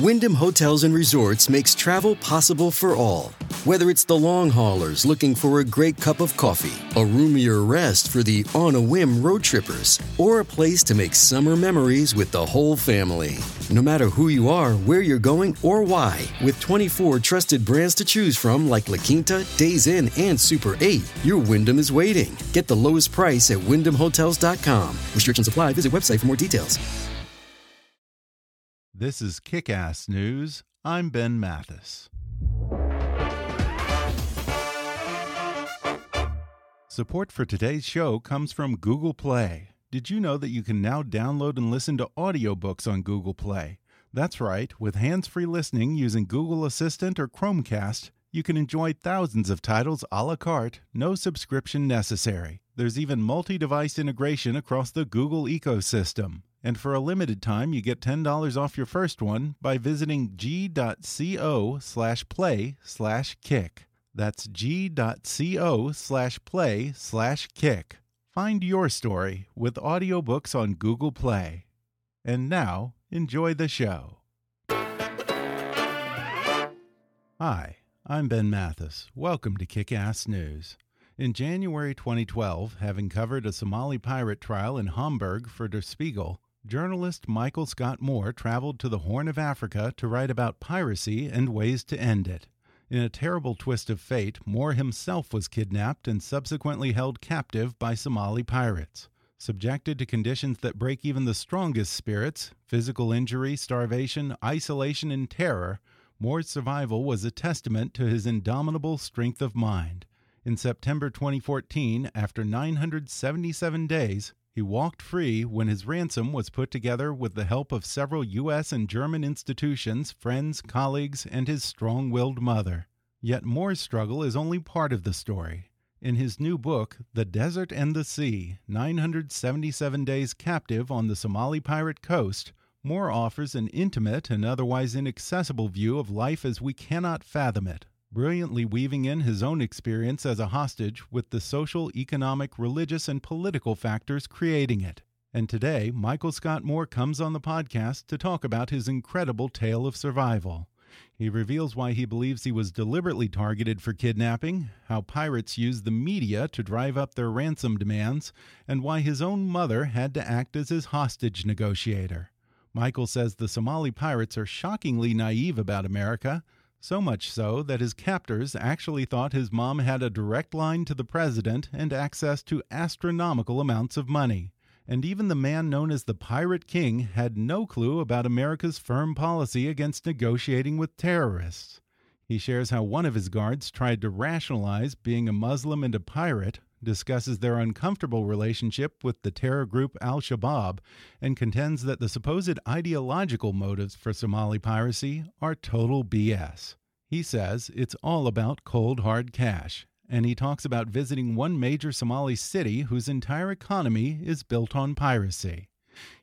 Wyndham Hotels and Resorts makes travel possible for all. Whether it's the long haulers looking for a great cup of coffee, a roomier rest for the on a whim road trippers, or a place to make summer memories with the whole family. No matter who you are, where you're going, or why, with 24 trusted brands to choose from like La Quinta, Days Inn, and Super 8, your Wyndham is waiting. Get the lowest price at wyndhamhotels.com. Restrictions apply. Visit website for more details. This is Kick Ass News. I'm Ben Mathis. Support for today's show comes from Google Play. Did you know that you can now download and listen to audiobooks on Google Play? That's right, with hands free listening using Google Assistant or Chromecast, you can enjoy thousands of titles a la carte, no subscription necessary. There's even multi device integration across the Google ecosystem. And for a limited time, you get $10 off your first one by visiting g.co slash play slash kick. That's g.co slash play slash kick. Find your story with audiobooks on Google Play. And now, enjoy the show. Hi, I'm Ben Mathis. Welcome to Kick Ass News. In January 2012, having covered a Somali pirate trial in Hamburg for Der Spiegel, journalist Michael Scott Moore traveled to the Horn of Africa to write about piracy and ways to end it. In a terrible twist of fate, Moore himself was kidnapped and subsequently held captive by Somali pirates. Subjected to conditions that break even the strongest spirits physical injury, starvation, isolation, and terror Moore's survival was a testament to his indomitable strength of mind. In September 2014, after 977 days, he walked free when his ransom was put together with the help of several U.S. and German institutions, friends, colleagues, and his strong willed mother. Yet Moore's struggle is only part of the story. In his new book, The Desert and the Sea 977 Days Captive on the Somali Pirate Coast, Moore offers an intimate and otherwise inaccessible view of life as we cannot fathom it, brilliantly weaving in his own experience as a hostage with the social, economic, religious, and political factors creating it. And today, Michael Scott Moore comes on the podcast to talk about his incredible tale of survival. He reveals why he believes he was deliberately targeted for kidnapping, how pirates used the media to drive up their ransom demands, and why his own mother had to act as his hostage negotiator. Michael says the Somali pirates are shockingly naive about America so much so that his captors actually thought his mom had a direct line to the president and access to astronomical amounts of money. And even the man known as the Pirate King had no clue about America's firm policy against negotiating with terrorists. He shares how one of his guards tried to rationalize being a Muslim and a pirate discusses their uncomfortable relationship with the terror group Al Shabaab, and contends that the supposed ideological motives for Somali piracy are total BS. He says it's all about cold hard cash, and he talks about visiting one major Somali city whose entire economy is built on piracy.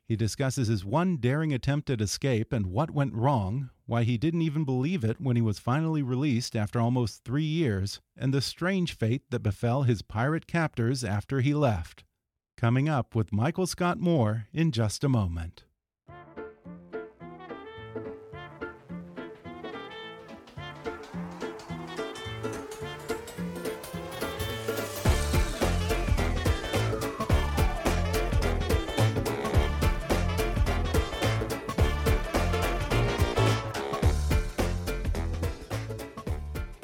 He discusses his one daring attempt at escape and what went wrong, why he didn't even believe it when he was finally released after almost three years, and the strange fate that befell his pirate captors after he left. Coming up with Michael Scott Moore in just a moment.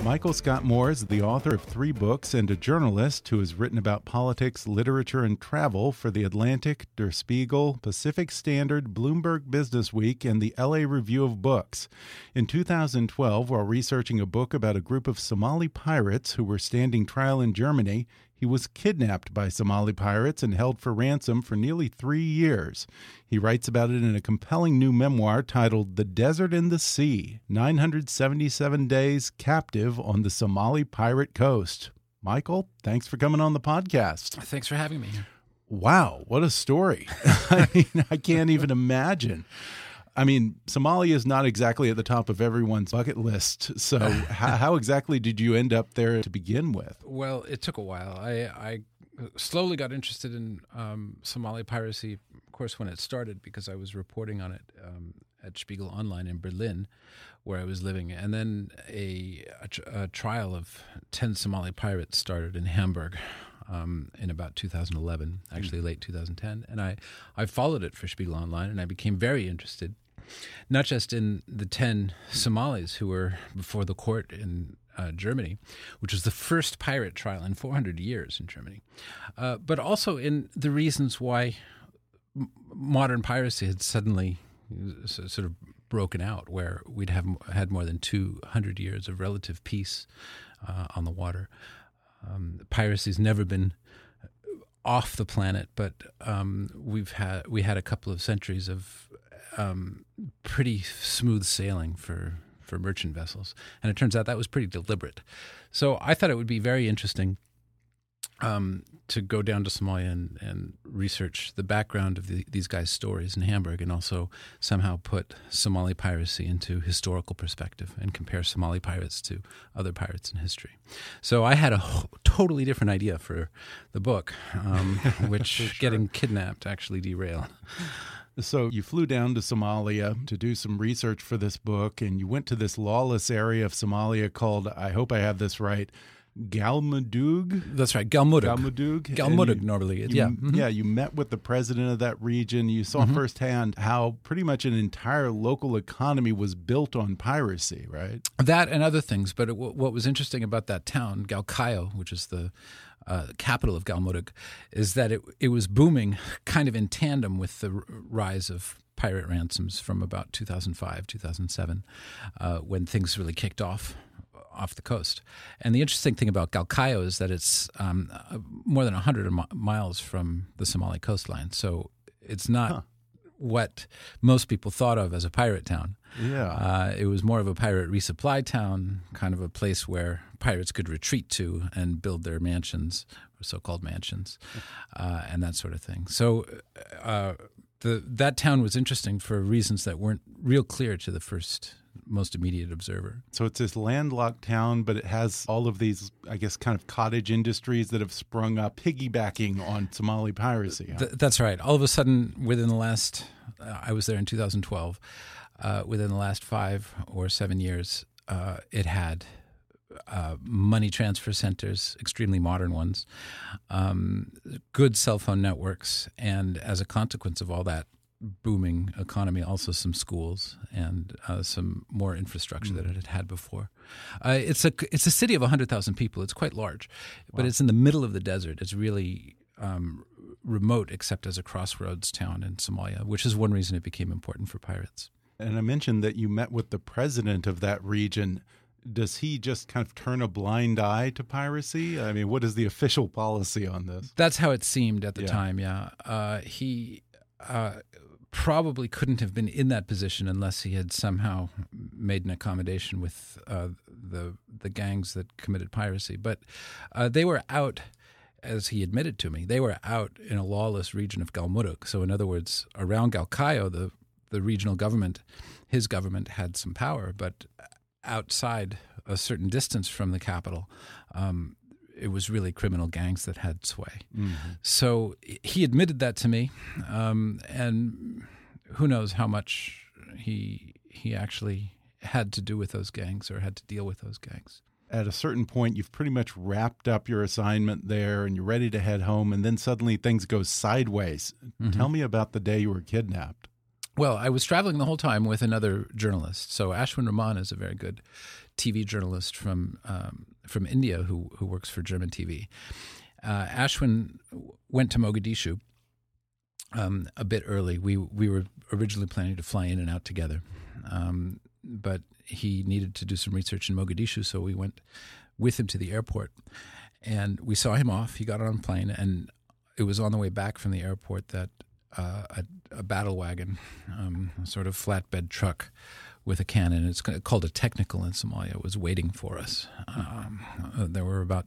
Michael Scott Moore is the author of three books and a journalist who has written about politics, literature, and travel for The Atlantic, Der Spiegel, Pacific Standard, Bloomberg Business Week, and the LA Review of Books. In 2012, while researching a book about a group of Somali pirates who were standing trial in Germany, he was kidnapped by Somali pirates and held for ransom for nearly three years. He writes about it in a compelling new memoir titled The Desert and the Sea 977 Days Captive on the Somali Pirate Coast. Michael, thanks for coming on the podcast. Thanks for having me. Wow, what a story. I mean, I can't even imagine. I mean, Somalia is not exactly at the top of everyone's bucket list. So, how, how, exactly did you end up there to begin with? Well, it took a while. I, I slowly got interested in um, Somali piracy, of course, when it started, because I was reporting on it um, at Spiegel Online in Berlin, where I was living. And then a, a, a trial of 10 Somali pirates started in Hamburg. Um, in about 2011, actually late 2010, and I, I followed it for Spiegel Online, and I became very interested not just in the 10 Somalis who were before the court in uh, Germany, which was the first pirate trial in 400 years in Germany, uh, but also in the reasons why m- modern piracy had suddenly sort of broken out, where we'd have had more than 200 years of relative peace uh, on the water. Um, piracy's never been off the planet, but um, we've had we had a couple of centuries of um, pretty smooth sailing for for merchant vessels, and it turns out that was pretty deliberate. So I thought it would be very interesting um, to go down to Somalia and, and research the background of the, these guys' stories in Hamburg, and also somehow put Somali piracy into historical perspective and compare Somali pirates to other pirates in history. So I had a totally different idea for the book, um, which sure. getting kidnapped actually derailed. So you flew down to Somalia to do some research for this book, and you went to this lawless area of Somalia called, I hope I have this right, Galmudug. That's right, Galmudug. Galmudug. Galmudug normally, you, yeah. Mm -hmm. Yeah, you met with the president of that region. You saw mm -hmm. firsthand how pretty much an entire local economy was built on piracy, right? That and other things. But it, what was interesting about that town, Galkayo, which is the uh, capital of Galmudug, is that it it was booming kind of in tandem with the rise of pirate ransoms from about 2005, 2007, uh, when things really kicked off off the coast. And the interesting thing about Galkayo is that it's um, uh, more than 100 miles from the Somali coastline. So it's not huh. what most people thought of as a pirate town. Yeah. Uh, it was more of a pirate resupply town, kind of a place where pirates could retreat to and build their mansions, so called mansions, uh, and that sort of thing. So uh, the, that town was interesting for reasons that weren't real clear to the first most immediate observer. So it's this landlocked town, but it has all of these, I guess, kind of cottage industries that have sprung up, piggybacking on Somali piracy. Huh? Th that's right. All of a sudden, within the last, uh, I was there in 2012, uh, within the last five or seven years, uh, it had uh, money transfer centers, extremely modern ones, um, good cell phone networks, and as a consequence of all that, booming economy, also some schools and uh, some more infrastructure mm. that it had had before. Uh, it's a it's a city of hundred thousand people. It's quite large, wow. but it's in the middle of the desert. It's really um, remote, except as a crossroads town in Somalia, which is one reason it became important for pirates. And I mentioned that you met with the president of that region. Does he just kind of turn a blind eye to piracy? I mean, what is the official policy on this? That's how it seemed at the yeah. time. Yeah, uh, he uh, probably couldn't have been in that position unless he had somehow made an accommodation with uh, the the gangs that committed piracy. But uh, they were out, as he admitted to me, they were out in a lawless region of Galmudug. So, in other words, around Galkayo, the the regional government, his government had some power, but outside a certain distance from the capital, um, it was really criminal gangs that had sway. Mm-hmm. So he admitted that to me, um, and who knows how much he he actually had to do with those gangs or had to deal with those gangs. At a certain point, you've pretty much wrapped up your assignment there, and you're ready to head home, and then suddenly things go sideways. Mm-hmm. Tell me about the day you were kidnapped. Well, I was traveling the whole time with another journalist. So Ashwin Raman is a very good TV journalist from um, from India who who works for German TV. Uh, Ashwin went to Mogadishu um, a bit early. We we were originally planning to fly in and out together, um, but he needed to do some research in Mogadishu, so we went with him to the airport. and we saw him off. He got on a plane, and it was on the way back from the airport that uh, a, a, battle wagon, um, a sort of flatbed truck with a cannon. It's called a technical in Somalia. Was waiting for us. Um, uh, there were about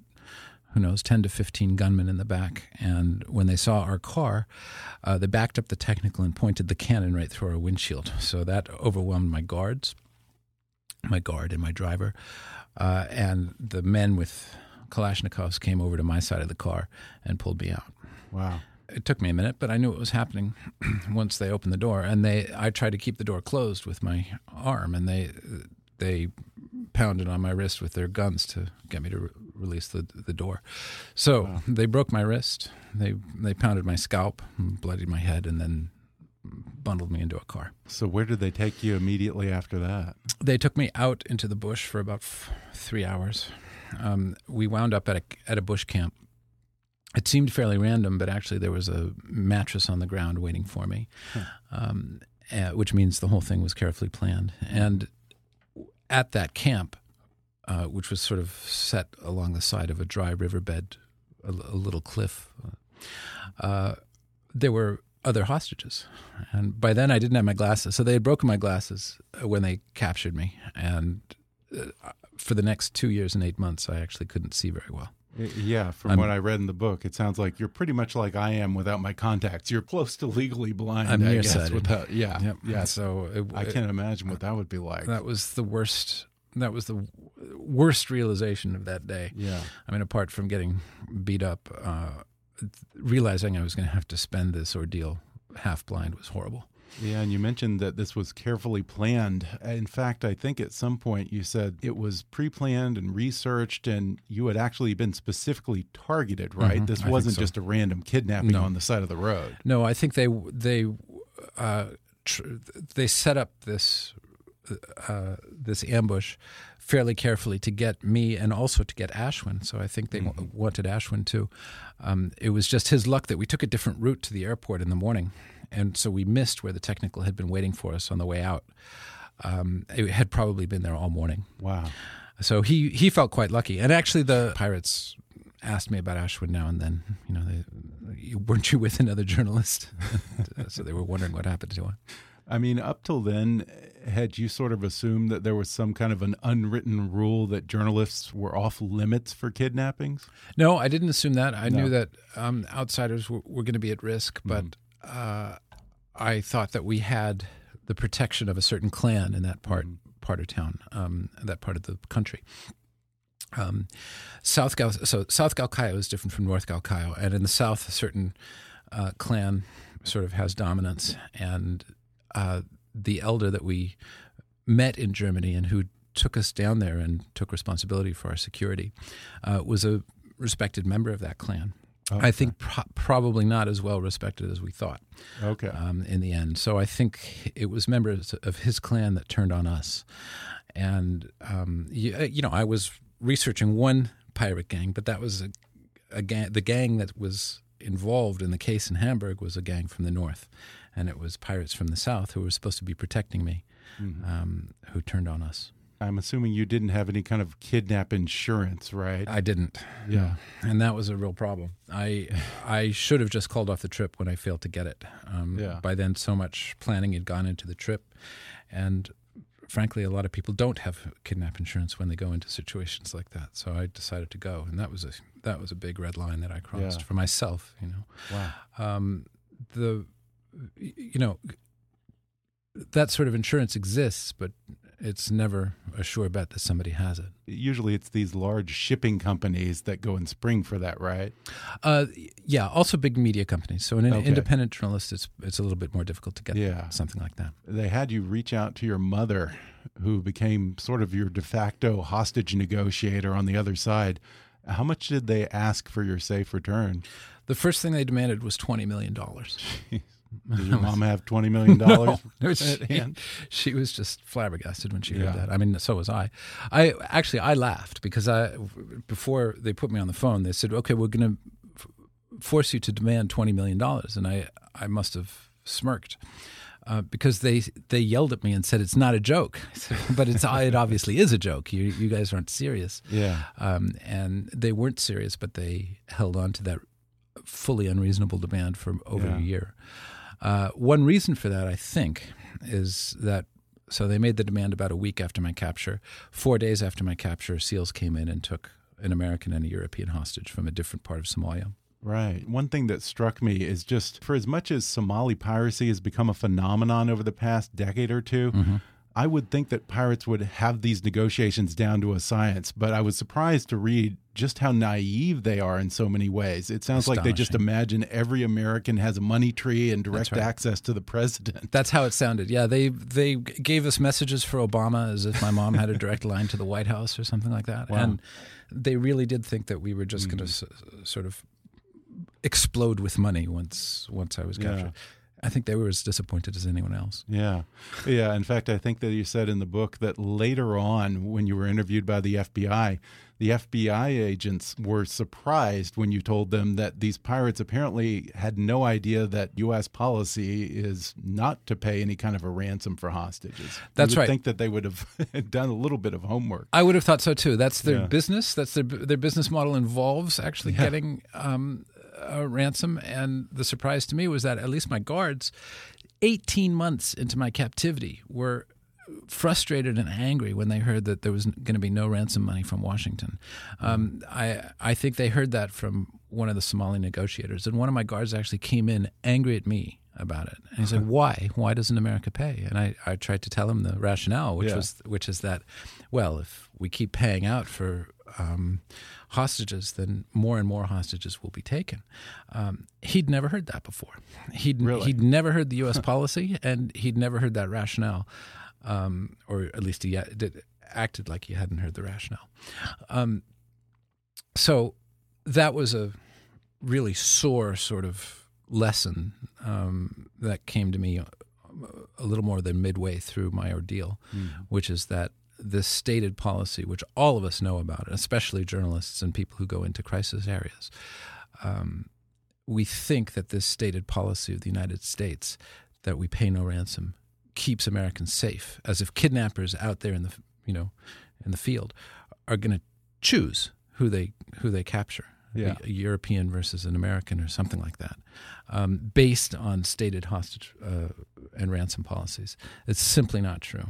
who knows, 10 to 15 gunmen in the back. And when they saw our car, uh, they backed up the technical and pointed the cannon right through our windshield. So that overwhelmed my guards, my guard and my driver. Uh, and the men with Kalashnikovs came over to my side of the car and pulled me out. Wow. It took me a minute, but I knew it was happening once they opened the door. And they, I tried to keep the door closed with my arm, and they, they pounded on my wrist with their guns to get me to re- release the the door. So wow. they broke my wrist. They they pounded my scalp, bloodied my head, and then bundled me into a car. So where did they take you immediately after that? They took me out into the bush for about f- three hours. Um, we wound up at a at a bush camp. It seemed fairly random, but actually there was a mattress on the ground waiting for me, huh. um, uh, which means the whole thing was carefully planned. And at that camp, uh, which was sort of set along the side of a dry riverbed, a, a little cliff, uh, there were other hostages. And by then I didn't have my glasses. So they had broken my glasses when they captured me. And uh, for the next two years and eight months, I actually couldn't see very well. Yeah, from I'm, what I read in the book, it sounds like you're pretty much like I am without my contacts. You're close to legally blind. I'm nearsighted. Without, yeah, yep. yeah. So it, I can't imagine what that would be like. That was the worst. That was the worst realization of that day. Yeah. I mean, apart from getting beat up, uh, realizing I was going to have to spend this ordeal half blind was horrible. Yeah, and you mentioned that this was carefully planned. In fact, I think at some point you said it was pre planned and researched, and you had actually been specifically targeted, right? Mm -hmm. This wasn't so. just a random kidnapping no. on the side of the road. No, I think they, they, uh, they set up this, uh, this ambush fairly carefully to get me and also to get Ashwin. So I think they mm -hmm. wanted Ashwin too. Um, it was just his luck that we took a different route to the airport in the morning and so we missed where the technical had been waiting for us on the way out. Um, it had probably been there all morning. Wow. So he he felt quite lucky, and actually the pirates asked me about Ashwin now and then. You know, they, weren't you with another journalist? so they were wondering what happened to him. I mean, up till then, had you sort of assumed that there was some kind of an unwritten rule that journalists were off limits for kidnappings? No, I didn't assume that. I no. knew that um, outsiders were, were going to be at risk, but mm uh, I thought that we had the protection of a certain clan in that part mm-hmm. part of town, um, that part of the country. Um, South Gal- so South Galkayo is different from North Galkayo, and in the south, a certain uh, clan sort of has dominance, and uh, the elder that we met in Germany and who took us down there and took responsibility for our security uh, was a respected member of that clan. Okay. I think pro- probably not as well respected as we thought. Okay. Um, in the end, so I think it was members of his clan that turned on us, and um, you, uh, you, know I was researching one pirate gang, but that was a, a gang. The gang that was involved in the case in Hamburg was a gang from the north, and it was pirates from the south who were supposed to be protecting me, mm-hmm. um, who turned on us. I'm assuming you didn't have any kind of kidnap insurance, right? I didn't. Yeah, and that was a real problem. I I should have just called off the trip when I failed to get it. Um, yeah. By then, so much planning had gone into the trip, and frankly, a lot of people don't have kidnap insurance when they go into situations like that. So I decided to go, and that was a that was a big red line that I crossed yeah. for myself. You know, wow. Um, the you know that sort of insurance exists, but it's never a sure bet that somebody has it. Usually, it's these large shipping companies that go and spring for that, right? Uh, yeah, also big media companies. So, an okay. independent journalist, it's it's a little bit more difficult to get yeah. something like that. They had you reach out to your mother, who became sort of your de facto hostage negotiator on the other side. How much did they ask for your safe return? The first thing they demanded was twenty million dollars. Did your mom have twenty million dollars no, she, she, was just flabbergasted when she heard that. I mean, so was I. I actually I laughed because I before they put me on the phone, they said, "Okay, we're going to force you to demand twenty million dollars," and I I must have smirked. uh, because they they yelled at me and said it's not a joke, but it's it obviously is a joke. You you guys aren't serious. Yeah. Um, and they weren't serious, but they held on to that fully unreasonable demand for over Yeah. a year. Uh, one reason for that, I think, is that so they made the demand about a week after my capture. Four days after my capture, SEALs came in and took an American and a European hostage from a different part of Somalia. Right. One thing that struck me is just for as much as Somali piracy has become a phenomenon over the past decade or 2 Mm-hmm. I would think that pirates would have these negotiations down to a science, but I was surprised to read just how naive they are in so many ways. It sounds like they just imagine every American has a money tree and direct right. access to the president. That's how it sounded. Yeah, they they gave us messages for Obama as if my mom had a direct line to the White House or something like that. Wow. And they really did think that we were just going to mm. sort of explode with money once once I was Yeah. I think they were as disappointed as anyone else. Yeah. Yeah. In fact, I think that you said in the book that later on, when you were interviewed by the FBI, the FBI agents were surprised when you told them that these pirates apparently had no idea that U.S. policy is not to pay any kind of a ransom for hostages. That's right. think that they would have done a little bit of homework. I would have thought so too. That's their Yeah. business. That's their their business model involves actually getting um, a ransom. And the surprise to me was that at least my guards, eighteen months into my captivity, were frustrated and angry when they heard that there was going to be no ransom money from Washington. Um, I I think they heard that from one of the Somali negotiators, and one of my guards actually came in angry at me about it, and he said, "Why? Why doesn't America pay?" And I, I tried to tell him the rationale, which Yeah. was which is that, well, if we keep paying out for um, hostages, then more and more hostages will be taken. Um, he'd never heard that before. He'd Really? he'd never heard the U.S. policy, and he'd never heard that rationale, um, or at least he did, acted like he hadn't heard the rationale. Um, so that was a really sore sort of lesson um, that came to me a, a little more than midway through my ordeal, which is that this stated policy, which all of us know about, especially journalists and people who go into crisis areas, um, we think that this stated policy of the United States that we pay no ransom keeps Americans safe, as if kidnappers out there in the you know in the field are going to choose who they who they capture, Yeah. a, a European versus an American or something like that, um, based on stated hostage uh, and ransom policies. It's simply not true.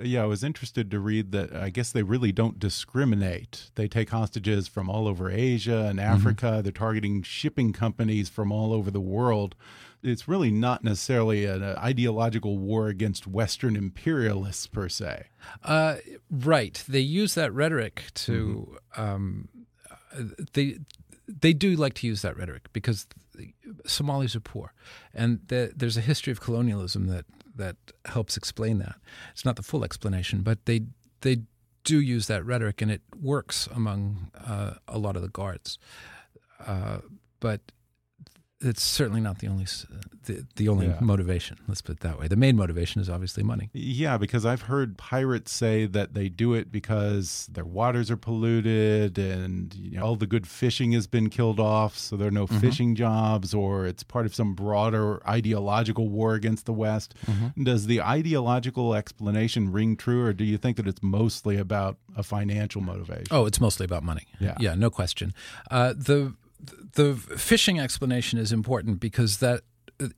Yeah, I was interested to read that I guess they really don't discriminate. They take hostages from all over Asia and Africa. They're targeting shipping companies from all over the world. It's really not necessarily an uh, ideological war against Western imperialists per se. Uh, right. They use that rhetoric to. Um, uh, they they do like to use that rhetoric because Somalis are poor, and the, there's a history of colonialism that that helps explain that. It's not the full explanation, but they they do use that rhetoric, and it works among uh, a lot of the guards. Uh, but it's certainly not the only the, the only Yeah. motivation. Let's put it that way. The main motivation is obviously money. Yeah, because I've heard pirates say that they do it because their waters are polluted and you know, all the good fishing has been killed off, so there are no fishing jobs, or it's part of some broader ideological war against the West. Does the ideological explanation ring true, or do you think that it's mostly about a financial motivation? Oh, it's mostly about money. Yeah. yeah, no question. Uh, the the fishing explanation is important because that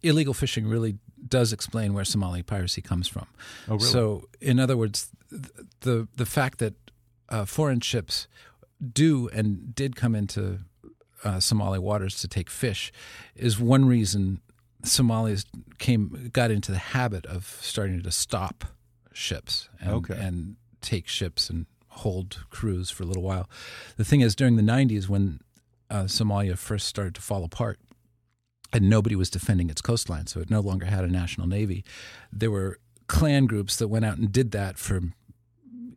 illegal fishing really does explain where Somali piracy comes from. Oh, really? So, in other words, the the fact that uh, foreign ships do and did come into uh, Somali waters to take fish is one reason Somalis came got into the habit of starting to stop ships and, Okay. and take ships and hold crews for a little while. The thing is, during the '90s, when uh, Somalia first started to fall apart, and nobody was defending its coastline, so it no longer had a national navy. There were clan groups that went out and did that for,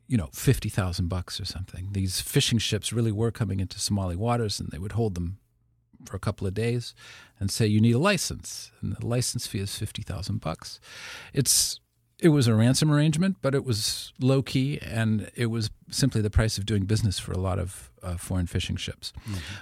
you know, fifty thousand bucks or something. These fishing ships really were coming into Somali waters, and they would hold them for a couple of days and say you need a license, and the license fee is fifty thousand bucks. It's it was a ransom arrangement, but it was low key, and it was simply the price of doing business for a lot of uh, foreign fishing ships.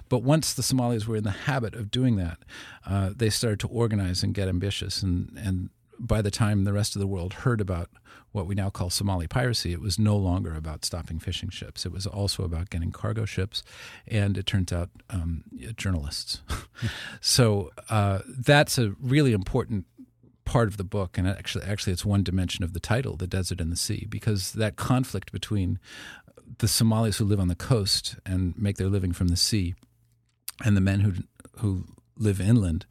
But once the Somalis were in the habit of doing that, uh, they started to organize and get ambitious, and and by the time the rest of the world heard about what we now call Somali piracy, it was no longer about stopping fishing ships. It was also about getting cargo ships, and it turns out um, journalists. so uh, that's a really important part of the book, and actually, actually, it's one dimension of the title, "The Desert and the Sea," because that conflict between the Somalis who live on the coast and make their living from the sea, and the men who who live inland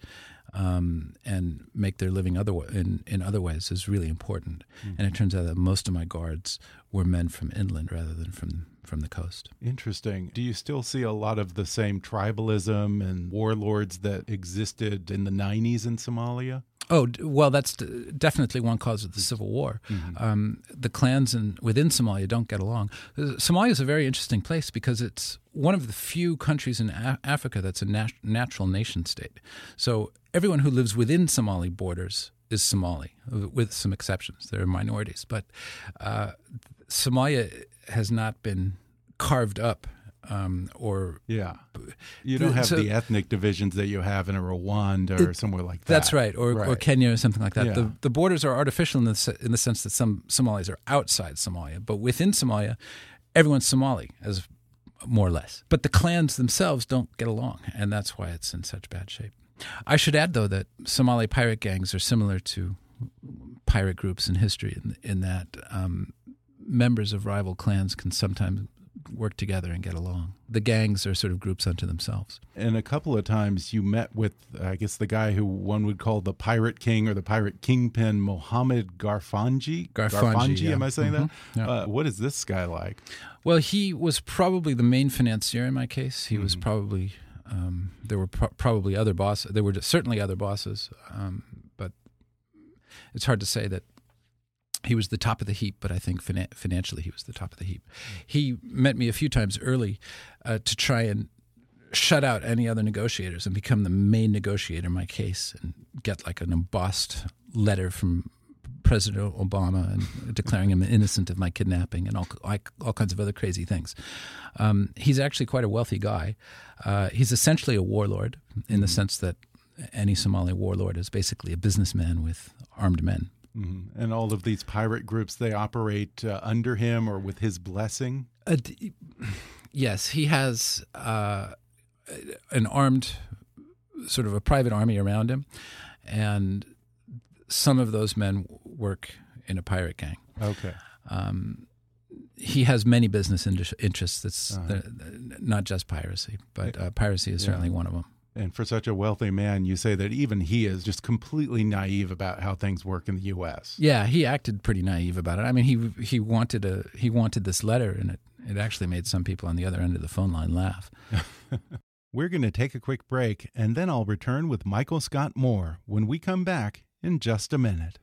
um, and make their living other in in other ways is really important. Mm-hmm. And it turns out that most of my guards were men from inland rather than from from the coast. Interesting. Do you still see a lot of the same tribalism and warlords that existed in the 90s in Somalia? Oh well, that's definitely one cause of the civil war. Mm-hmm. Um, the clans in, within Somalia don't get along. Uh, Somalia is a very interesting place because it's one of the few countries in a- Africa that's a nat- natural nation state. So everyone who lives within Somali borders is Somali, with some exceptions. There are minorities, but uh, Somalia has not been carved up um, or yeah, you don't have so, the ethnic divisions that you have in a Rwanda or it, somewhere like that. That's right, or, right. or Kenya or something like that. Yeah. The, the borders are artificial in the in the sense that some Somalis are outside Somalia, but within Somalia, everyone's Somali as more or less. But the clans themselves don't get along, and that's why it's in such bad shape. I should add, though, that Somali pirate gangs are similar to pirate groups in history, in, in that um, members of rival clans can sometimes work together and get along. The gangs are sort of groups unto themselves. And a couple of times you met with, I guess, the guy who one would call the pirate king or the pirate kingpin, Mohammed Garfanji. Garfanji, Garfanji yeah. am I saying mm -hmm. that? Yeah. Uh, what is this guy like? Well, he was probably the main financier in my case. He mm -hmm. was mm-hmm. probably um, there were pro probably other bosses. There were certainly other bosses, um, but it's hard to say that he was the top of the heap, but I think financially he was the top of the heap. He met me a few times early uh, to try and shut out any other negotiators and become the main negotiator in my case and get like an embossed letter from President Obama and declaring him innocent of my kidnapping and all, all kinds of other crazy things. Um, he's actually quite a wealthy guy. Uh, he's essentially a warlord in the mm-hmm. sense that any Somali warlord is basically a businessman with armed men. Mm -hmm. And all of these pirate groups, they operate uh, under him or with his blessing? Uh, yes, he has uh, an armed, sort of a private army around him. And some of those men work in a pirate gang. Okay. Um, he has many business interests. That's -huh. not just piracy, but uh, piracy is certainly yeah. one of them. And for such a wealthy man, you say that even he is just completely naive about how things work in the U.S. Yeah, he acted pretty naive about it. I mean, he he wanted a he wanted this letter, and it it actually made some people on the other end of the phone line laugh. We're going to take a quick break, and then I'll return with Michael Scott Moore when we come back in just a minute.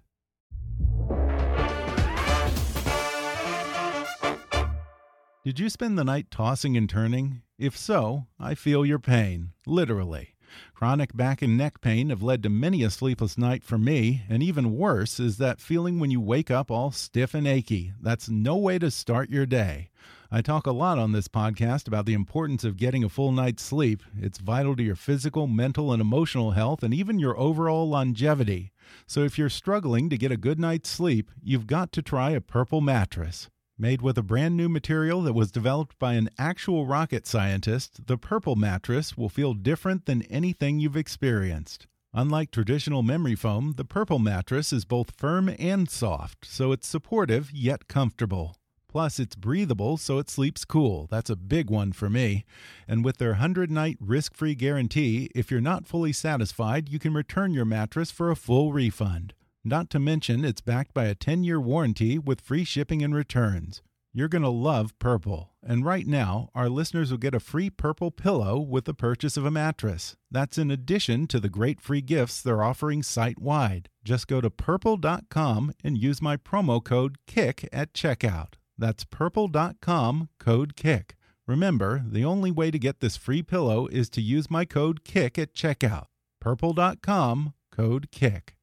Did you spend the night tossing and turning? If so, I feel your pain, literally. Chronic back and neck pain have led to many a sleepless night for me, and even worse is that feeling when you wake up all stiff and achy. That's no way to start your day. I talk a lot on this podcast about the importance of getting a full night's sleep. It's vital to your physical, mental, and emotional health, and even your overall longevity. So if you're struggling to get a good night's sleep, you've got to try a purple mattress. Made with a brand new material that was developed by an actual rocket scientist, the Purple mattress will feel different than anything you've experienced. Unlike traditional memory foam, the Purple mattress is both firm and soft, so it's supportive yet comfortable. Plus, it's breathable so it sleeps cool. That's a big one for me. And with their 100 night risk free guarantee, if you're not fully satisfied, you can return your mattress for a full refund. Not to mention, it's backed by a 10 year warranty with free shipping and returns. You're going to love Purple. And right now, our listeners will get a free Purple pillow with the purchase of a mattress. That's in addition to the great free gifts they're offering site wide. Just go to purple.com and use my promo code KICK at checkout. That's purple.com code KICK. Remember, the only way to get this free pillow is to use my code KICK at checkout. Purple.com code KICK.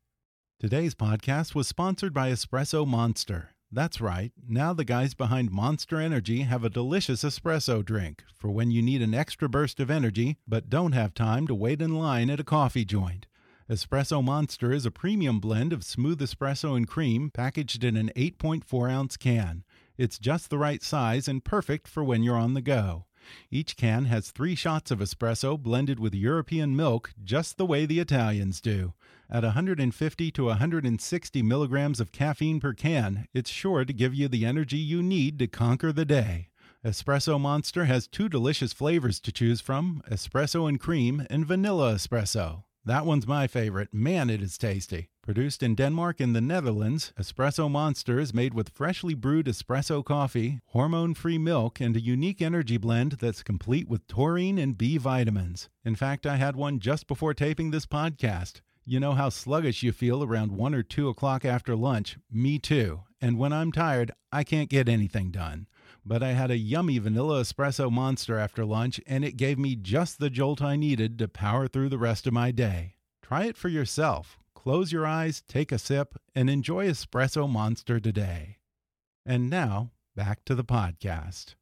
Today's podcast was sponsored by Espresso Monster. That's right, now the guys behind Monster Energy have a delicious espresso drink for when you need an extra burst of energy but don't have time to wait in line at a coffee joint. Espresso Monster is a premium blend of smooth espresso and cream packaged in an 8.4 ounce can. It's just the right size and perfect for when you're on the go. Each can has three shots of espresso blended with European milk, just the way the Italians do. At 150 to 160 milligrams of caffeine per can, it's sure to give you the energy you need to conquer the day. Espresso Monster has two delicious flavors to choose from espresso and cream, and vanilla espresso. That one's my favorite. Man, it is tasty. Produced in Denmark and the Netherlands, Espresso Monster is made with freshly brewed espresso coffee, hormone free milk, and a unique energy blend that's complete with taurine and B vitamins. In fact, I had one just before taping this podcast. You know how sluggish you feel around 1 or 2 o'clock after lunch? Me too. And when I'm tired, I can't get anything done. But I had a yummy vanilla espresso monster after lunch, and it gave me just the jolt I needed to power through the rest of my day. Try it for yourself. Close your eyes, take a sip, and enjoy Espresso Monster today. And now, back to the podcast.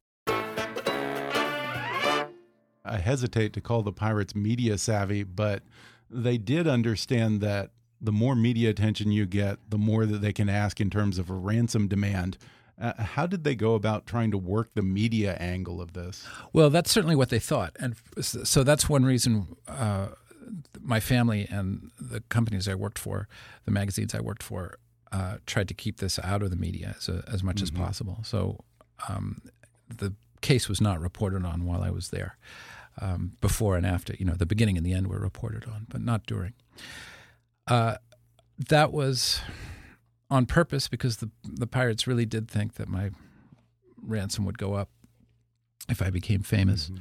I hesitate to call the Pirates media savvy, but they did understand that the more media attention you get, the more that they can ask in terms of a ransom demand. Uh, how did they go about trying to work the media angle of this? Well, that's certainly what they thought, and so that's one reason uh, my family and the companies I worked for, the magazines I worked for, uh, tried to keep this out of the media as, as much mm -hmm. as mm-hmm. possible. So um, the case was not reported on while I was there. Um, before and after, you know, the beginning and the end were reported on, but not during. Uh, that was on purpose because the the pirates really did think that my ransom would go up if I became famous. Mm-hmm.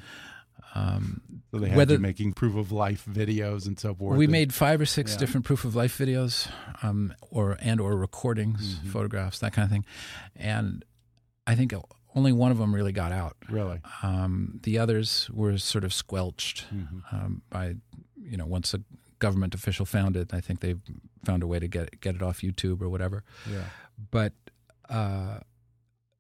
Um, so they had whether, making proof of life videos and so forth. We and, made five or six yeah. different proof of life videos, um, or and or recordings, mm-hmm. photographs, that kind of thing, and I think only one of them really got out. Really, um, the others were sort of squelched mm-hmm. Um, by you know once a government official found it. I think they found a way to get get it off YouTube or whatever. Yeah. But uh,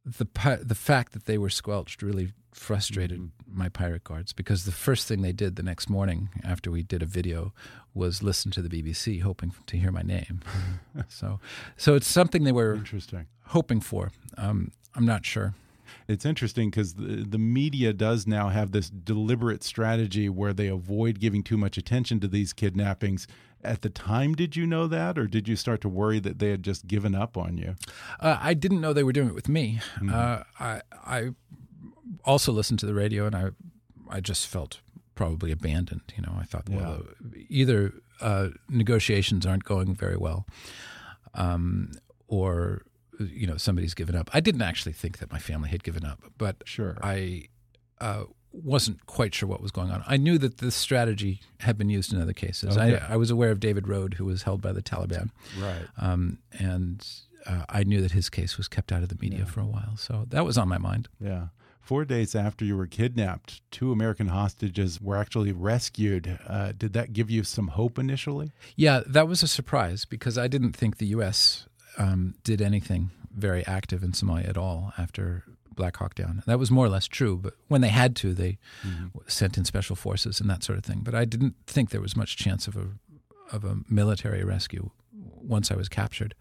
the the fact that they were squelched really frustrated mm-hmm. my pirate guards because the first thing they did the next morning after we did a video was listen to the BBC, hoping to hear my name. so, so it's something they were interesting hoping for. Um, I'm not sure it's interesting because the, the media does now have this deliberate strategy where they avoid giving too much attention to these kidnappings. At the time, did you know that, or did you start to worry that they had just given up on you? Uh, I didn't know they were doing it with me. Mm -hmm. uh, I, I also listened to the radio, and I, I just felt probably abandoned. You know, I thought, well, yeah. uh, either uh, negotiations aren't going very well, um, or you know somebody's given up. I didn't actually think that my family had given up, but sure, I uh, wasn't quite sure what was going on. I knew that this strategy had been used in other cases. Okay. I, I, was aware of David Rohde, who was held by the Taliban, right? Um, and uh, I knew that his case was kept out of the media yeah. for a while, so that was on my mind. Yeah. Four days after you were kidnapped, two American hostages were actually rescued. Uh, did that give you some hope initially? Yeah, that was a surprise because I didn't think the U.S um, did anything very active in Somalia at all after Black Hawk Down. That was more or less true, but when they had to, they mm-hmm. sent in special forces and that sort of thing. But I didn't think there was much chance of a of a military rescue once I was captured.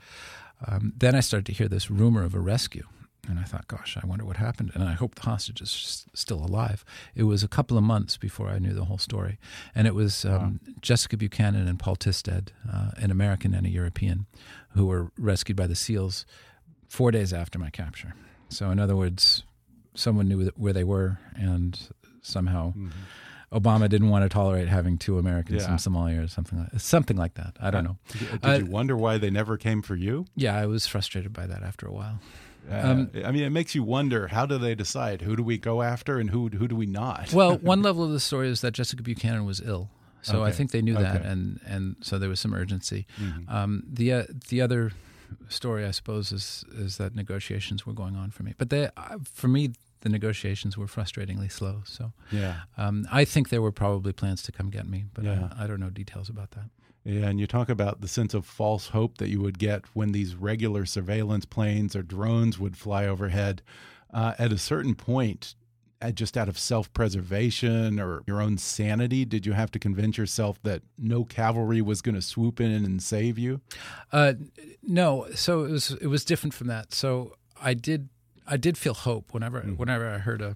Um, then I started to hear this rumor of a rescue, and I thought, gosh, I wonder what happened. And I hope the hostage is still alive. It was a couple of months before I knew the whole story. And it was um, wow. Jessica Buchanan and Poul Thisted, uh, an American and a European, who were rescued by the SEALs four days after my capture. So, in other words, someone knew where they were, and somehow. Mm-hmm. Obama didn't want to tolerate having two Americans yeah. in Somalia or something like something like that. I don't know. Did, uh, you wonder why they never came for you? Yeah, I was frustrated by that after a while. Um, I mean, it makes you wonder how do they decide who do we go after and who who do we not? well, one level of the story is that Jessica Buchanan was ill, so okay. I think they knew okay. that, and and so there was some urgency. Mm-hmm. Um, the uh, the other story, I suppose, is is that negotiations were going on for me, but they, uh, for me, the negotiations were frustratingly slow. So yeah, um, I think there were probably plans to come get me, but yeah. I, I don't know details about that. Yeah, and you talk about the sense of false hope that you would get when these regular surveillance planes or drones would fly overhead. Uh, at a certain point, just out of self preservation or your own sanity? Did you have to convince yourself that no cavalry was going to swoop in and save you? Uh, no. So it was it was different from that. So I did I did feel hope whenever mm. whenever I heard a,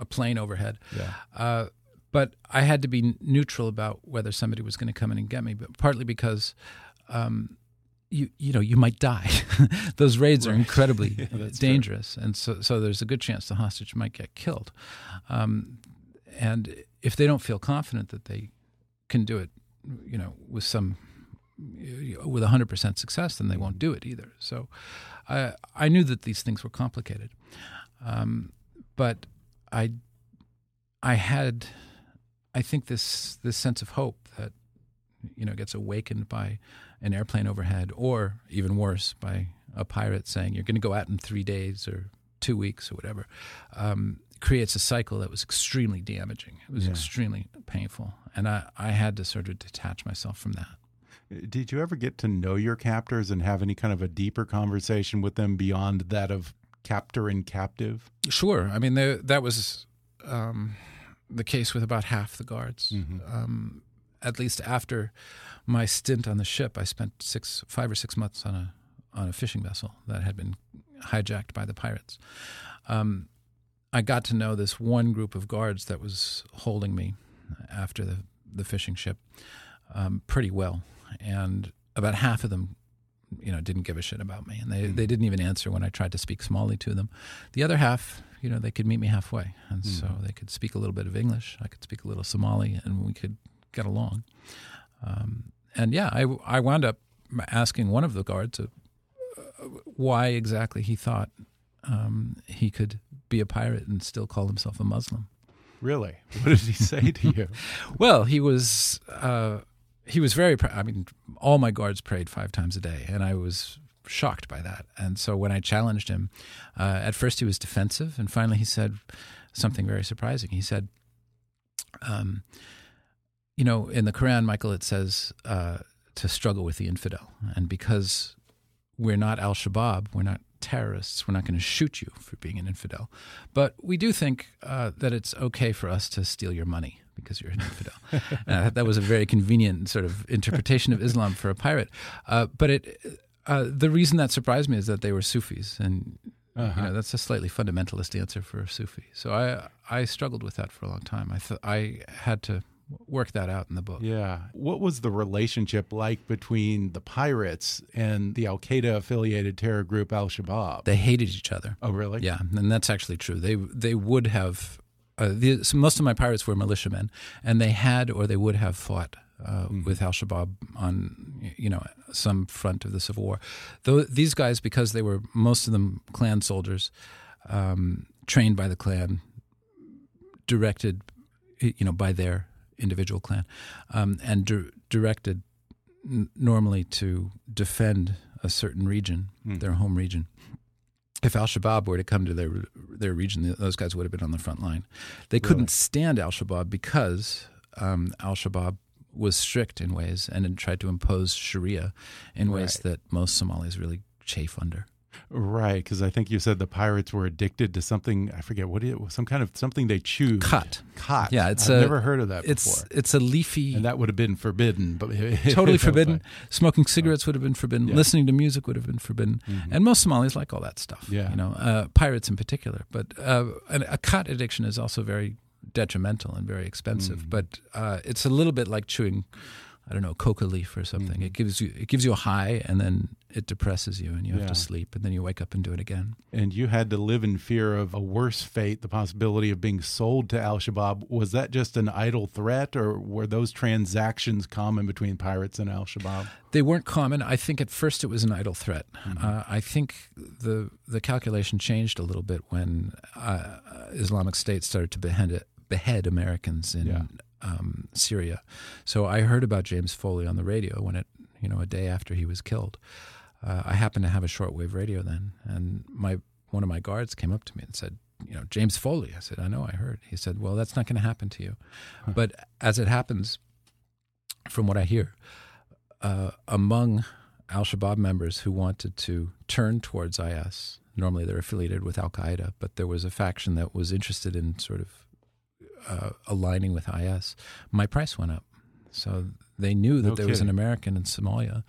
a plane overhead. Yeah. Uh, but I had to be neutral about whether somebody was going to come in and get me. But partly because. Um, you you know you might die. Those raids right. are incredibly yeah, dangerous, true. and so so there's a good chance the hostage might get killed. Um, and if they don't feel confident that they can do it, you know, with some with 100% success, then they won't do it either. So I I knew that these things were complicated, um, but I I had I think this this sense of hope that you know gets awakened by an airplane overhead, or even worse, by a pirate saying you're going to go out in three days or two weeks or whatever, um, creates a cycle that was extremely damaging. It was yeah. extremely painful, and I I had to sort of detach myself from that. Did you ever get to know your captors and have any kind of a deeper conversation with them beyond that of captor and captive? Sure. I mean, that was um, the case with about half the guards. Mm -hmm. um, at least after my stint on the ship, I spent six, five or six months on a on a fishing vessel that had been hijacked by the pirates. Um, I got to know this one group of guards that was holding me after the the fishing ship um, pretty well and about half of them you know didn't give a shit about me and they, mm. they didn't even answer when i tried to speak somali to them the other half you know they could meet me halfway and mm. so they could speak a little bit of english i could speak a little somali and we could get along um, and yeah I, I wound up asking one of the guards uh, why exactly he thought um, he could be a pirate and still call himself a muslim really what did he say to you well he was uh, he was very. I mean, all my guards prayed five times a day, and I was shocked by that. And so when I challenged him, uh, at first he was defensive, and finally he said something very surprising. He said, um, "You know, in the Quran, Michael, it says uh, to struggle with the infidel, and because we're not Al Shabaab, we're not terrorists. We're not going to shoot you for being an infidel. But we do think uh, that it's okay for us to steal your money because you're an infidel. and I thought that was a very convenient sort of interpretation of Islam for a pirate. Uh, but it, uh, the reason that surprised me is that they were Sufis, and uh-huh. you know that's a slightly fundamentalist answer for a Sufi. So I I struggled with that for a long time. I th- I had to work that out in the book. Yeah. What was the relationship like between the pirates and the Al Qaeda affiliated terror group Al Shabaab? They hated each other. Oh, really? Yeah, and that's actually true. They they would have. Uh, the, so most of my pirates were militiamen, and they had or they would have fought uh, mm. with Al Shabaab on you know some front of the civil war. Though these guys, because they were most of them clan soldiers, um, trained by the clan, directed you know by their individual clan, um, and di- directed n- normally to defend a certain region, mm. their home region. If Al Shabaab were to come to their their region, those guys would have been on the front line. They really? couldn't stand Al Shabaab because um, Al Shabaab was strict in ways and tried to impose Sharia in right. ways that most Somalis really chafe under. Right, because I think you said the pirates were addicted to something. I forget what it was. Some kind of something they chewed. Khat. Khat. Yeah, it's I've a, never heard of that it's, before. It's a leafy. And that would have been forbidden. But totally forbidden. Smoking cigarettes would have been forbidden. Yeah. Listening to music would have been forbidden. Mm-hmm. And most Somalis like all that stuff. Yeah. You know, uh, pirates in particular. But uh, a khat addiction is also very detrimental and very expensive. Mm. But uh, it's a little bit like chewing I don't know, coca leaf or something. Mm-hmm. It gives you it gives you a high and then it depresses you and you have yeah. to sleep and then you wake up and do it again. And you had to live in fear of a worse fate, the possibility of being sold to Al Shabaab. Was that just an idle threat or were those transactions common between pirates and Al Shabaab? They weren't common. I think at first it was an idle threat. Mm-hmm. Uh, I think the the calculation changed a little bit when uh, Islamic State started to behead behead Americans in yeah um, Syria. So I heard about James Foley on the radio when it, you know, a day after he was killed. Uh, I happened to have a shortwave radio then, and my one of my guards came up to me and said, "You know, James Foley." I said, "I know, I heard." He said, "Well, that's not going to happen to you." Huh. But as it happens, from what I hear, uh, among Al Shabaab members who wanted to turn towards IS. Normally, they're affiliated with Al Qaeda, but there was a faction that was interested in sort of uh, aligning with IS. My price went up, so they knew that No there was an. American in Somalia,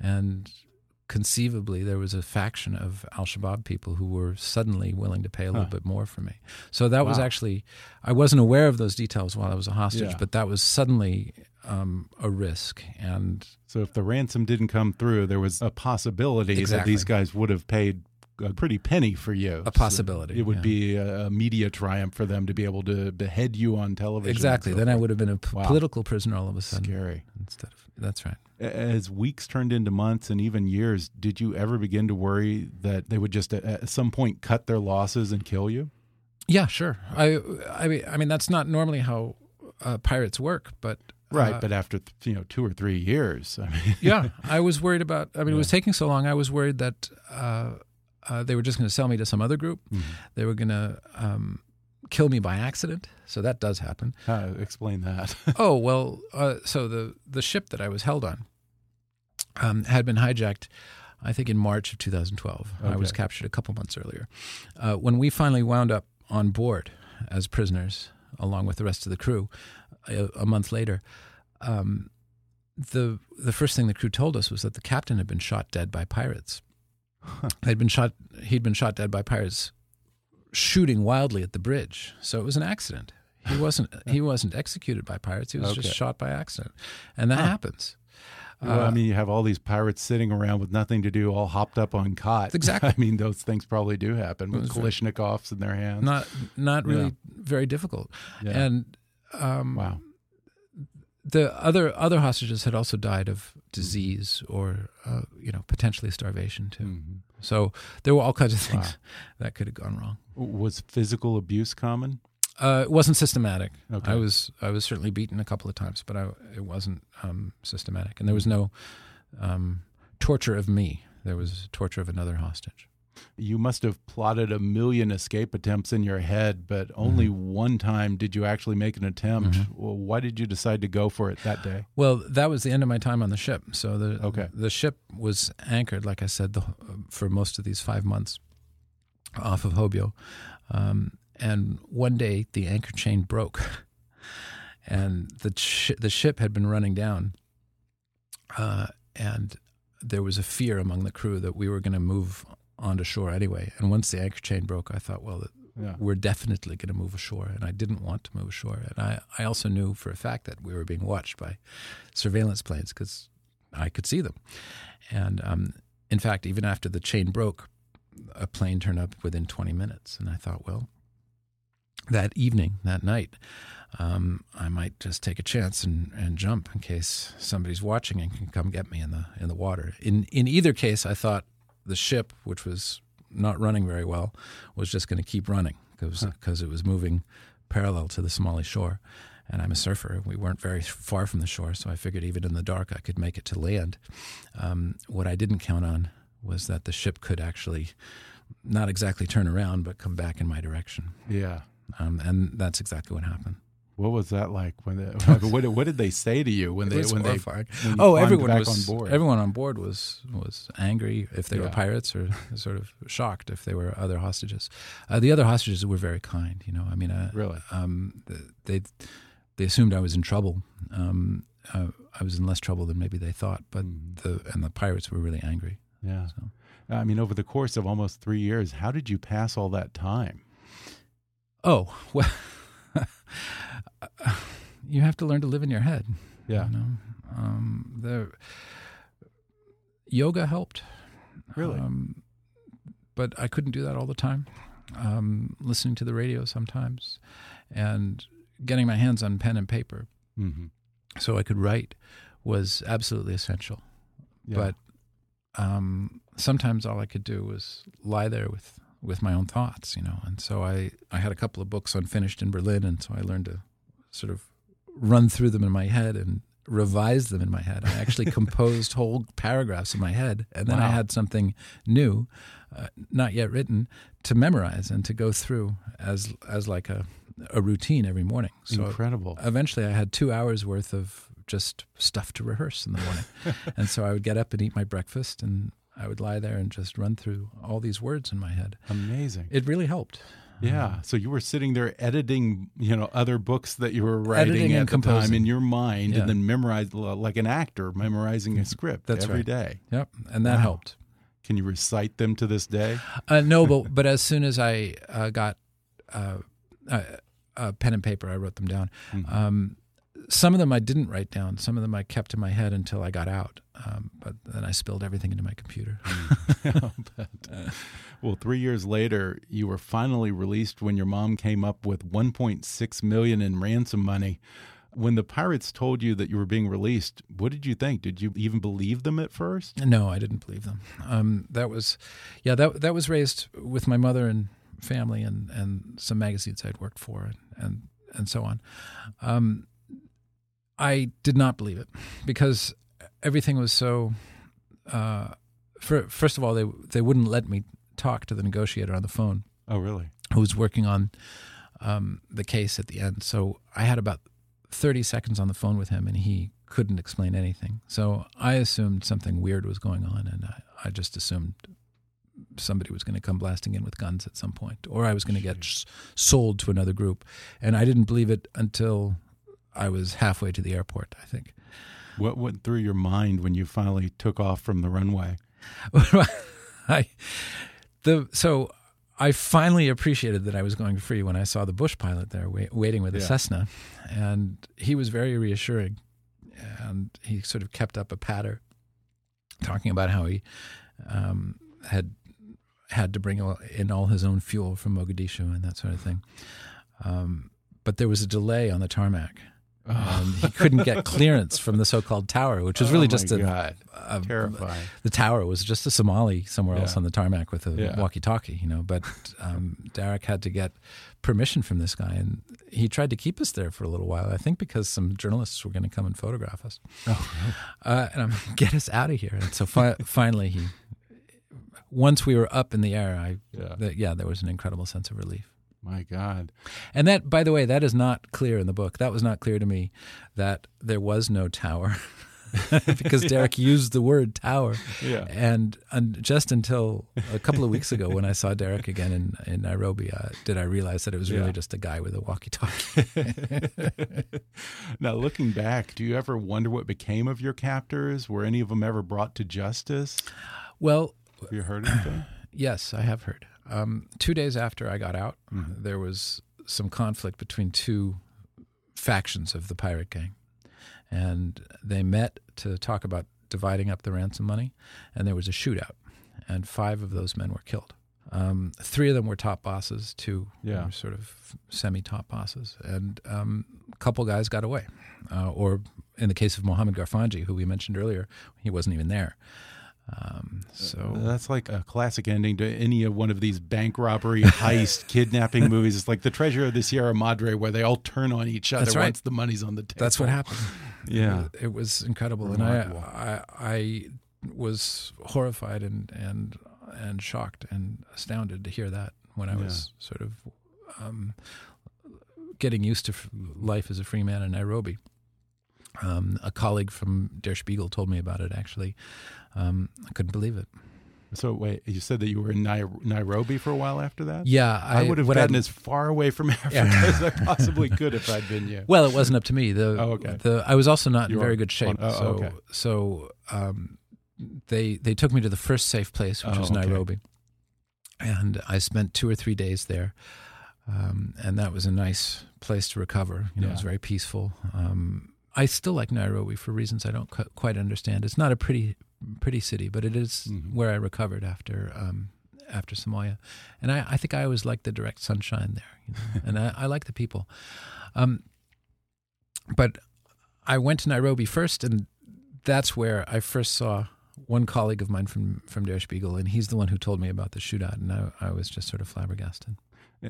and conceivably there was a faction of Al Shabaab people who were suddenly willing to pay a little Huh. bit more for me. So that was actually I wasn't aware of those details while I was a hostage, Yeah. but that was suddenly um, a risk and So if the ransom didn't come through, there was a possibility that these guys would have paid a pretty penny for you. A possibility, So it would yeah. be a, media triumph for them to be able to behead you on television. exactly. so Then I would have been a p- Wow. political prisoner all of a sudden. Scary. Instead of that's right. As weeks turned into months and even years, did you ever begin to worry that they would just at- some point cut their losses and kill you? Yeah, sure. I I mean I mean that's not normally how uh, pirates work, but Right, uh, but after you know two or three years, I mean, yeah, I was worried about. I mean, it was taking so long. I was worried that uh, uh, they were just going to sell me to some other group. Mhm. They were going to um, kill me by accident. So that does happen. uh, explain that. oh well. Uh, so the the ship that I was held on um, had been hijacked. I think in March of 2012. I was captured a couple months earlier. Uh, when we finally wound up on board as prisoners, along with the rest of the crew, a, a month later, um, the the first thing the crew told us was that the captain had been shot dead by pirates. Had been shot. He'd been shot dead by pirates, shooting wildly at the bridge. So it was an accident. He wasn't. he wasn't executed by pirates. He was Okay. just shot by accident, and that Huh. happens. well, I Uh, mean, you have all these pirates sitting around with nothing to do, all hopped up on khat. Exactly. I mean, those things probably do happen with It Kalashnikovs in their hands. not not really Yeah. very difficult. Yeah. And um, wow. The other other hostages had also died of disease or uh, you know potentially starvation too. Mhm. So there were all kinds of things Wow. that could have gone wrong. Was physical abuse common? Uh, it wasn't systematic. Okay. I was I was certainly beaten a couple of times, but I, it wasn't um, systematic, and there was no um, torture of me. There was torture of another hostage. You must have plotted a million escape attempts in your head, but only Mm-hmm. one time did you actually make an attempt. Well, why did you decide to go for it that day? Well, that was the end of my time on the ship. So the Okay. the ship was anchored, like I said, the, for most of these five months off of Hobyo. Um, and one day the anchor chain broke, and the sh- the ship had been running down. Uh, and there was a fear among the crew that we were going to move onto shore anyway. And once the anchor chain broke, I thought, well, Yeah. we're definitely going to move ashore. And I didn't want to move ashore. And I, I also knew for a fact that we were being watched by surveillance planes because I could see them. And um, in fact, even after the chain broke, a plane turned up within 20 minutes. And I thought, well, that evening, that night, um, I might just take a chance and, and jump in case somebody's watching and can come get me in the in the water. In in either case, I thought the ship, which was not running very well, was just going to keep running because because it was moving parallel to the Somali shore. And I'm a surfer. We weren't very far from the shore, so I figured even in the dark I could make it to land. Um, what I didn't count on was that the ship could actually not exactly turn around, but come back in my direction. Yeah. Um, and that's exactly what happened. What was that like when? What, did- what did they say to you when they when they when oh, everyone back was on board? everyone on board was was angry if they were pirates, or sort of shocked if they were other hostages. Uh, the other hostages were very kind. You know, I mean, uh, Really? um, they they assumed I was in trouble. Um, uh, I was in less trouble than maybe they thought, but Mhm. the and the pirates were really angry. Yeah. So. I mean, over the course of almost three years, how did you pass all that time? Oh well, you have to learn to live in your head. Yeah. You know? um, the yoga helped. Really? Um, but I couldn't do that all the time. Um, listening to the radio sometimes, and getting my hands on pen and paper Mm-hmm. so I could write was absolutely essential. Yeah. But um, sometimes all I could do was lie there with, with my own thoughts, you know. And so I, I had a couple of books unfinished in Berlin, and so I learned to sort of run through them in my head and revise them in my head. I actually composed whole paragraphs in my head, and then I had something new, uh, not yet written, to memorize and to go through as as like a a routine every morning. So incredible. eventually I had two hours worth of just stuff to rehearse in the morning. and so I would get up and eat my breakfast, and I would lie there and just run through all these words in my head. Amazing. It really helped. Yeah. So you were sitting there editing, you know, other books that you were writing Editing at and the time in your mind, Yeah. and then memorize like an actor memorizing a script That's every right. day. Yep, and that Wow. helped. Can you recite them to this day? Uh, no, but but as soon as I uh, got uh, uh, pen and paper, I wrote them down. Mm-hmm. Um, some of them I didn't write down. Some of them I kept in my head until I got out. Um, but then I spilled everything into my computer. Well, three years later, you were finally released when your mom came up with 1.6 million in ransom money. When the pirates told you that you were being released, what did you think? Did you even believe them at first? No, I didn't believe them. Um, that was, yeah, that that was raised with my mother and family and, and some magazines I'd worked for and and, and so on. Um, I did not believe it because everything was so. Uh, for, first of all, they they wouldn't let me talk to the negotiator on the phone Oh, really? who was working on um, the case at the end. So I had about 30 seconds on the phone with him, and he couldn't explain anything. So I assumed something weird was going on, and I, I just assumed somebody was going to come blasting in with guns at some point, or I was going to get sold to another group. And I didn't believe it until I was halfway to the airport, I think. What went through your mind when you finally took off from the runway? I the so I finally appreciated that I was going free when I saw the Bush pilot there wait, waiting with a Yeah. Cessna, and he was very reassuring, and he sort of kept up a patter, talking about how he um, had had to bring all- in all his own fuel from Mogadishu and that sort of thing. Um, but there was a delay on the tarmac. And he couldn't get clearance from the so-called tower, which was really Oh, just a, God. a Terrifying. the tower was just a Somali somewhere else on the tarmac with a Yeah. walkie-talkie, you know. But um, Derek had to get permission from this guy, and he tried to keep us there for a little while. I think because some journalists were going to come and photograph us, Oh, uh, and I'm get us out of here. And so fi- finally, he once we were up in the air, I Yeah. th- yeah, there was an incredible sense of relief. My God. And that, by the way, that is not clear in the book. That was not clear to me that there was no tower because Derek used the word tower. Yeah. And, and just until a couple of weeks ago, when I saw Derek again in, in Nairobi, uh, did I realize that it was really Yeah. just a guy with a walkie talkie. now, looking back, do you ever wonder what became of your captors? Were any of them ever brought to justice? well, Have you heard anything? Yes, I have heard. Um, two days after I got out, there was some conflict between two factions of the pirate gang. And they met to talk about dividing up the ransom money, and there was a shootout, and five of those men were killed. Um, three of them were top bosses, two Yeah. were sort of semi top bosses, and um, a couple guys got away. Uh, or in the case of Mohammed Garfanji, who we mentioned earlier, he wasn't even there. Um, so That's like a classic ending to any of one of these bank robbery, heist, kidnapping movies. It's like the Treasure of the Sierra Madre, where they all turn on each other That's right. once the money's on the table. That's what happened. Yeah. it, was incredible, Remarkable. and I, I I was horrified and and and shocked and astounded to hear that when I was sort of um, getting used to life as a free man in Nairobi. Um, a colleague from Der Spiegel told me about it. Actually, um, I couldn't believe it. So wait, you said that you were in Nai- Nairobi for a while after that? Yeah, I, would have gotten I'd- as far away from Africa as I possibly could if I'd been you. Well, it wasn't up to me. The, Oh, okay. the I was also not You in very good shape. on- oh, so okay. so um, they they took me to the first safe place, which Oh, was okay. Nairobi, and I spent two or three days there, um, and that was a nice place to recover. You know, it was very peaceful. Um, I still like Nairobi for reasons I don't cu- quite understand. It's not a pretty pretty city, but it is Mhm. where I recovered after. Um, after Somalia, and I, I think I always liked the direct sunshine there, you know? and I, I like the people. Um, but I went to Nairobi first, and that's where I first saw one colleague of mine from from Der Spiegel, and he's the one who told me about the shootout, and I, I was just sort of flabbergasted.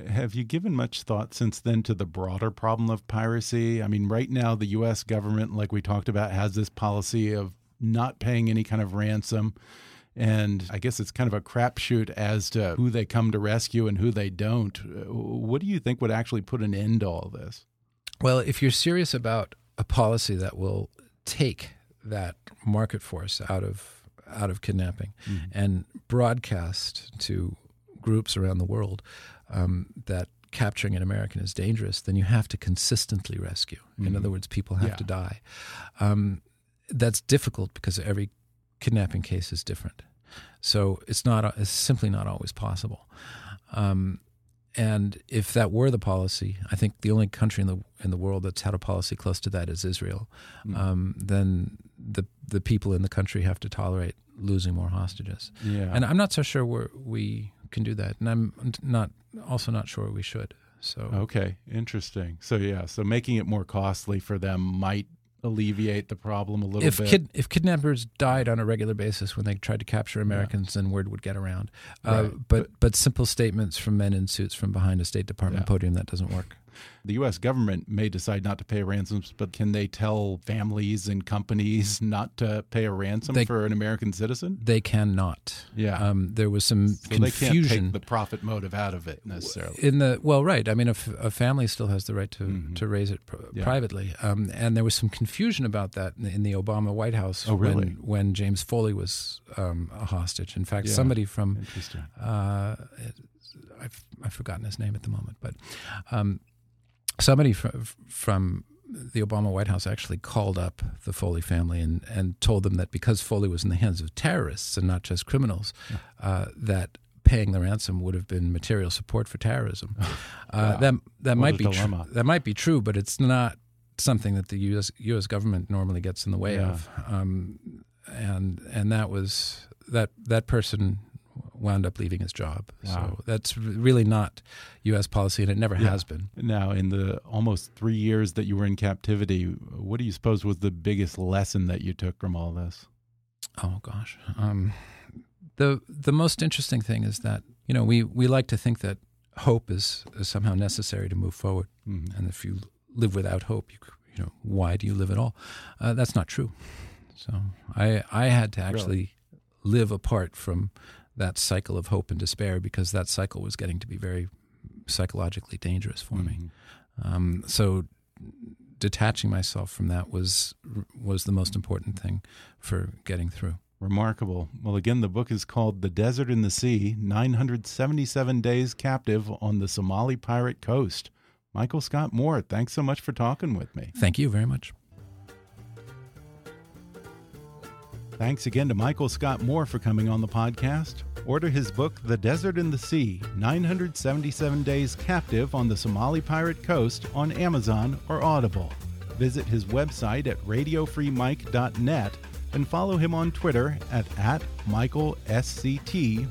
Have you given much thought since then to the broader problem of piracy? I mean, right now, the U.S. government, like we talked about, has this policy of not paying any kind of ransom. And I guess it's kind of a crapshoot as to who they come to rescue and who they don't. Uh, What do you think would actually put an end to all this? Well, if you're serious about a policy that will take that market force out of out of kidnapping Mm-hmm. and broadcast to groups around the world um, that capturing an American is dangerous, then you have to consistently rescue. In other words, people have Yeah. to die. Um, that's difficult because every kidnapping case is different. So it's not it's simply not always possible. Um, and if that were the policy, I think the only country in the in the world that's had a policy close to that is Israel. Mm. Um, then the the people in the country have to tolerate losing more hostages. Yeah. And I'm not so sure we we can do that, and I'm not also not sure we should. So Okay, interesting. So yeah, so making it more costly for them might alleviate the problem a little if bit. kid, if kidnappers died on a regular basis when they tried to capture Americans, then word would get around. Uh, but, but- but simple statements from men in suits from behind a State Department Yeah. podium that doesn't work. The U.S. government may decide not to pay ransoms, but can they tell families and companies not to pay a ransom They- for an American citizen? They cannot. Yeah. Um, there was some So they can't confusion take the profit motive out of it necessarily. in the well, right. I mean, a, family still has the right to to raise it pr-. Yeah. privately, um, and there was some confusion about that in, in the Obama White House Oh, really? when when James Foley was um, a hostage. In fact, Yeah. somebody from uh, I've, I've forgotten his name at the moment, but um, somebody from, from the Obama White House actually called up the Foley family and, and told them that because Foley was in the hands of terrorists and not just criminals, uh, that paying the ransom would have been material support for terrorism. Uh, that that What might be tr- that might be true, but it's not something that the U.S. U.S. government normally gets in the way Yeah. of. Um, and and that was that that person wound up leaving his job. Wow. So that's really not U.S. policy, and it never Yeah. has been. Now, in the almost three years that you were in captivity, what do you suppose was the biggest lesson that you took from all this? Oh gosh, um, the the most interesting thing is that you know we we like to think that hope is, is somehow necessary to move forward, Mhm. and if you live without hope, you you know why do you live at all? Uh, that's not true. So I I had to actually live apart from that cycle of hope and despair because that cycle was getting to be very psychologically dangerous for me. Mhm. Um, so detaching myself from that was was the most important thing for getting through. Remarkable. Well, again, the book is called The Desert and the Sea 977 Days Captive on the Somali Pirate Coast. Michael Scott Moore, thanks so much for talking with me. Thank you very much. Thanks again to Michael Scott Moore for coming on the podcast. Order his book, The Desert and the Sea 977 Days Captive on the Somali Pirate Coast on Amazon or Audible. Visit his website at radiofreemike.net and follow him on Twitter at, at MichaelSCT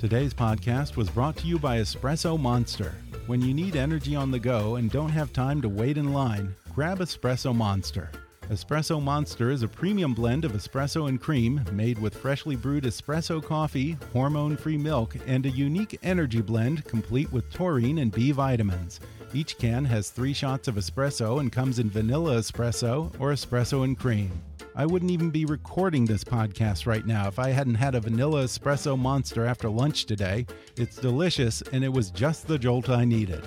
Today's podcast was brought to you by Espresso Monster. When you need energy on the go and don't have time to wait in line, grab Espresso Monster. Espresso Monster is a premium blend of espresso and cream made with freshly brewed espresso coffee, hormone free milk, and a unique energy blend complete with taurine and B vitamins. Each can has three shots of espresso and comes in vanilla espresso or espresso and cream. I wouldn't even be recording this podcast right now if I hadn't had a vanilla espresso monster after lunch today. It's delicious and it was just the jolt I needed.